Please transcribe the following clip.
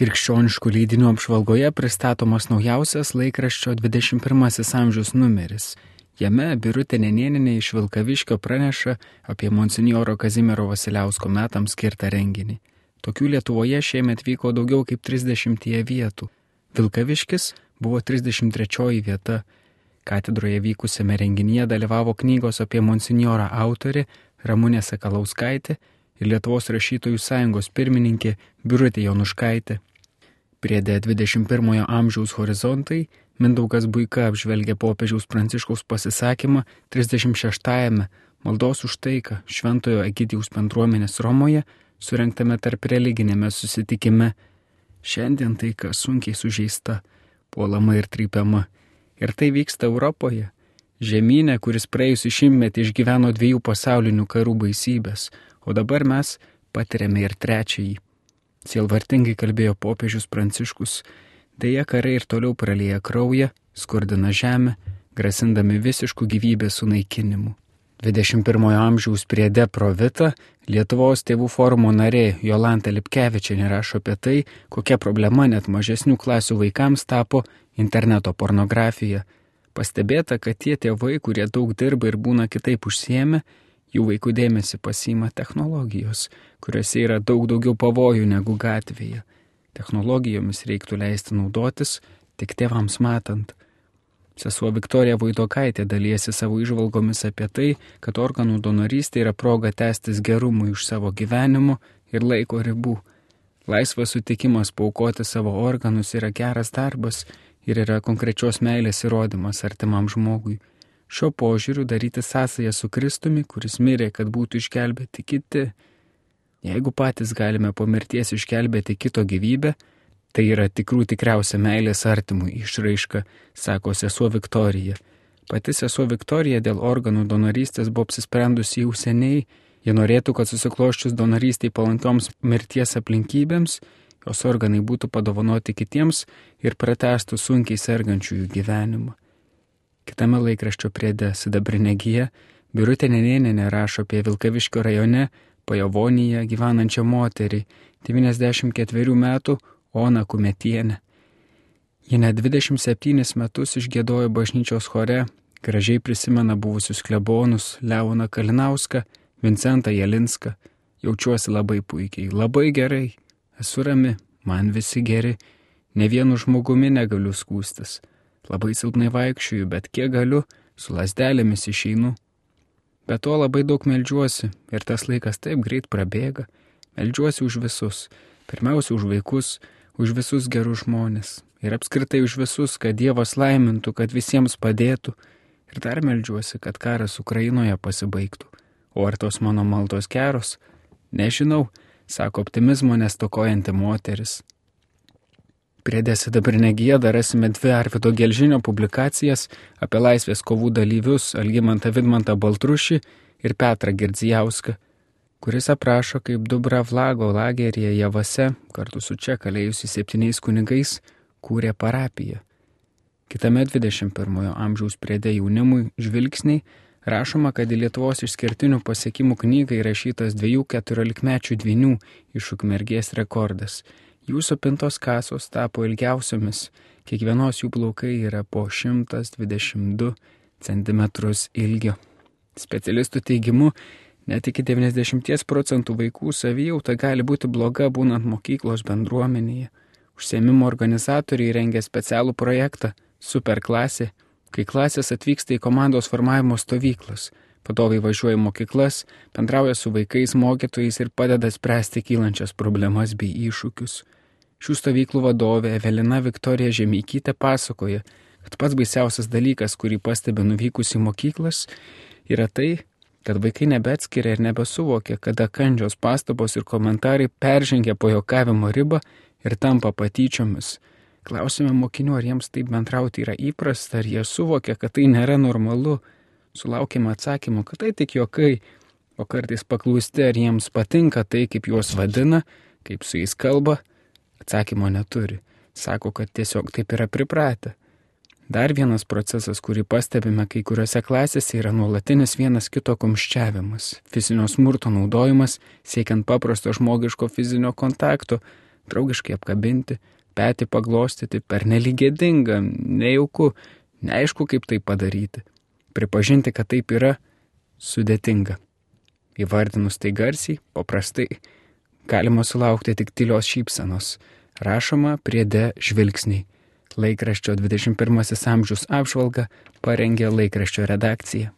Krikščioniškų leidinių apžvalgoje pristatomas naujausias laikraščio 21 amžiaus numeris. Jame Birutė Nenieninė iš Vilkaviškio praneša apie Monsinjoro Kazimiero Vasiliausko metams skirtą renginį. Tokių Lietuvoje šiemet vyko daugiau kaip 30 vietų. Vilkaviškis buvo 33 vieta. Katedroje vykusiame renginyje dalyvavo knygos apie Monsinjorą autorė Ramūnė Sakalauskaitė ir Lietuvos rašytojų sąjungos pirmininkė Birutė Jonuškaitė. Priedė 21-ojo amžiaus horizontai Mindaugas Buika apžvelgė popiežiaus Pranciškaus pasisakymą 36-ame maldos už taiką Šventojo Egidijaus bendruomenės Romoje surinktame tarp religinėme susitikime. Šiandien taika sunkiai sužeista, puolama ir trypiama. Ir tai vyksta Europoje. Žemynė, kuris praėjusį šimtmetį išgyveno dviejų pasaulinių karų baisybės, o dabar mes patiriame ir trečiąjį. Sielvartingai kalbėjo popiežius Pranciškus, dėja karai ir toliau pralėja kraują, skurdina žemę, grasindami visiškų gyvybės sunaikinimu. 21 amžiaus priede Provita Lietuvos tėvų forumo narė Jolanta Lipkevičianė rašo apie tai, kokia problema net mažesnių klasių vaikams tapo interneto pornografija. Pastebėta, kad tie tėvai, kurie daug dirba ir būna kitaip užsiemę, jų vaikų dėmesį pasima technologijos, kuriuose yra daug daugiau pavojų negu gatvėje. Technologijomis reiktų leisti naudotis tik tėvams matant. Sesuo Viktorija Vaidokaitė dalyjasi savo išvalgomis apie tai, kad organų donorystė yra proga tęstis gerumui iš savo gyvenimo ir laiko ribų. Laisvas sutikimas paukoti savo organus yra geras darbas ir yra konkrečios meilės įrodymas artimam žmogui. Šio požiūriu daryti sąsąją su Kristumi, kuris mirė, kad būtų išgelbėti kiti. Jeigu patys galime po mirties išgelbėti kito gyvybę, tai yra tikrų tikriausia meilės artimui išraiška, sako sesuo Viktorija. Pati sesuo Viktorija dėl organų donorystės buvo apsisprendusi jau seniai, jie norėtų, kad susikloščius donorystiai palankioms mirties aplinkybėms, jos organai būtų padovanoti kitiems ir pratestų sunkiai sergančiųjų gyvenimą. Kitame laikraščio priede Sidabrinė gyja Birutė Nenėnė rašo apie Vilkaviškio rajone Pajavonyje gyvenančią moterį 94 metų Ona Kumetienę. Ji net 27 metus išgėdojo bažnyčios chore, gražiai prisimena buvusius klebonus Leoną Kalinauską, Vincentą Jelinską. Jaučiuosi labai puikiai, labai gerai, esu rami, man visi geri, ne vienu žmogumi negaliu skūstis. Labai silpnai vaikščiuju, bet kiek galiu, su lasdelėmis išeinu. Be to labai daug melžiuosi ir tas laikas taip greit prabėga. Melžiuosi už visus. Pirmiausia, už vaikus, už visus gerus žmonės. Ir apskritai už visus, kad Dievas laimintų, kad visiems padėtų. Ir dar melžiuosi, kad karas Ukrainoje pasibaigtų. O ar tos mano maldos geros? Nežinau, sako optimizmo nestokojanti moteris. Priedė sidabrinė gėda rasime dvi Arvido Gelžinio publikacijas apie laisvės kovų dalyvius Algimantą Vidmantą Baltrušį ir Petrą Girdzijauską, kuris aprašo, kaip Dubravlago lageryje Javase kartu su čia kalėjusi septyniais kunigais kūrė parapiją. Kitame 21 amžiaus priedė jaunimui žvilgsniai rašoma, kad į Lietuvos išskirtinių pasiekimų knygą įrašytas dviejų keturiolikmečių dvinių iš ukmergės rekordas Jų supintos kasos tapo ilgiausiomis, kiekvienos jų plaukai yra po 122 cm ilgio. Specialistų teigimu, net iki 90 procentų vaikų savijauta gali būti bloga būnant mokyklos bendruomenėje. Užsiemimo organizatoriai rengia specialų projektą Superklasė, kai klasės atvyksta į komandos formavimo stovyklas. Vadovai važiuoja į mokyklas, bendrauja su vaikais, mokytojais ir padeda spręsti kylančias problemas bei iššūkius. Šių stovyklų vadovė Evelina Viktorija Žemykytė pasakoja, kad pats baisiausias dalykas, kurį pastebi nuvykus į mokyklas, yra tai, kad vaikai nebeatskiria ir nebesuvokia, kada kandžios pastabos ir komentarai peržengia pajokavimo ribą ir tampa patyčiomis. Klausime mokinių, ar jiems taip bendrauti yra įprasta, ar jie suvokia, kad tai nėra normalu. Sulaukime atsakymų, kad tai tik juokai, o kartais paklausti, ar jiems patinka tai, kaip juos vadina, kaip su jais kalba. Atsakymo neturi. Sako, kad tiesiog taip yra pripratę. Dar vienas procesas, kurį pastebime kai kuriuose klasėse, yra nuolatinis vienas kito kumščiavimas, fizinio smurto naudojimas, siekiant paprasto žmogiško fizinio kontakto, draugiškai apkabinti, petį paglostyti, per neligėdinga, nejauku, neaišku kaip tai padaryti. Pripažinti, kad taip yra sudėtinga. Įvardinus tai garsiai, paprastai, galima sulaukti tik tylios šypsenos. Rašoma priede žvilgsniai. Laikraščio 21 amžius apžvalga parengė laikraščio redakcija.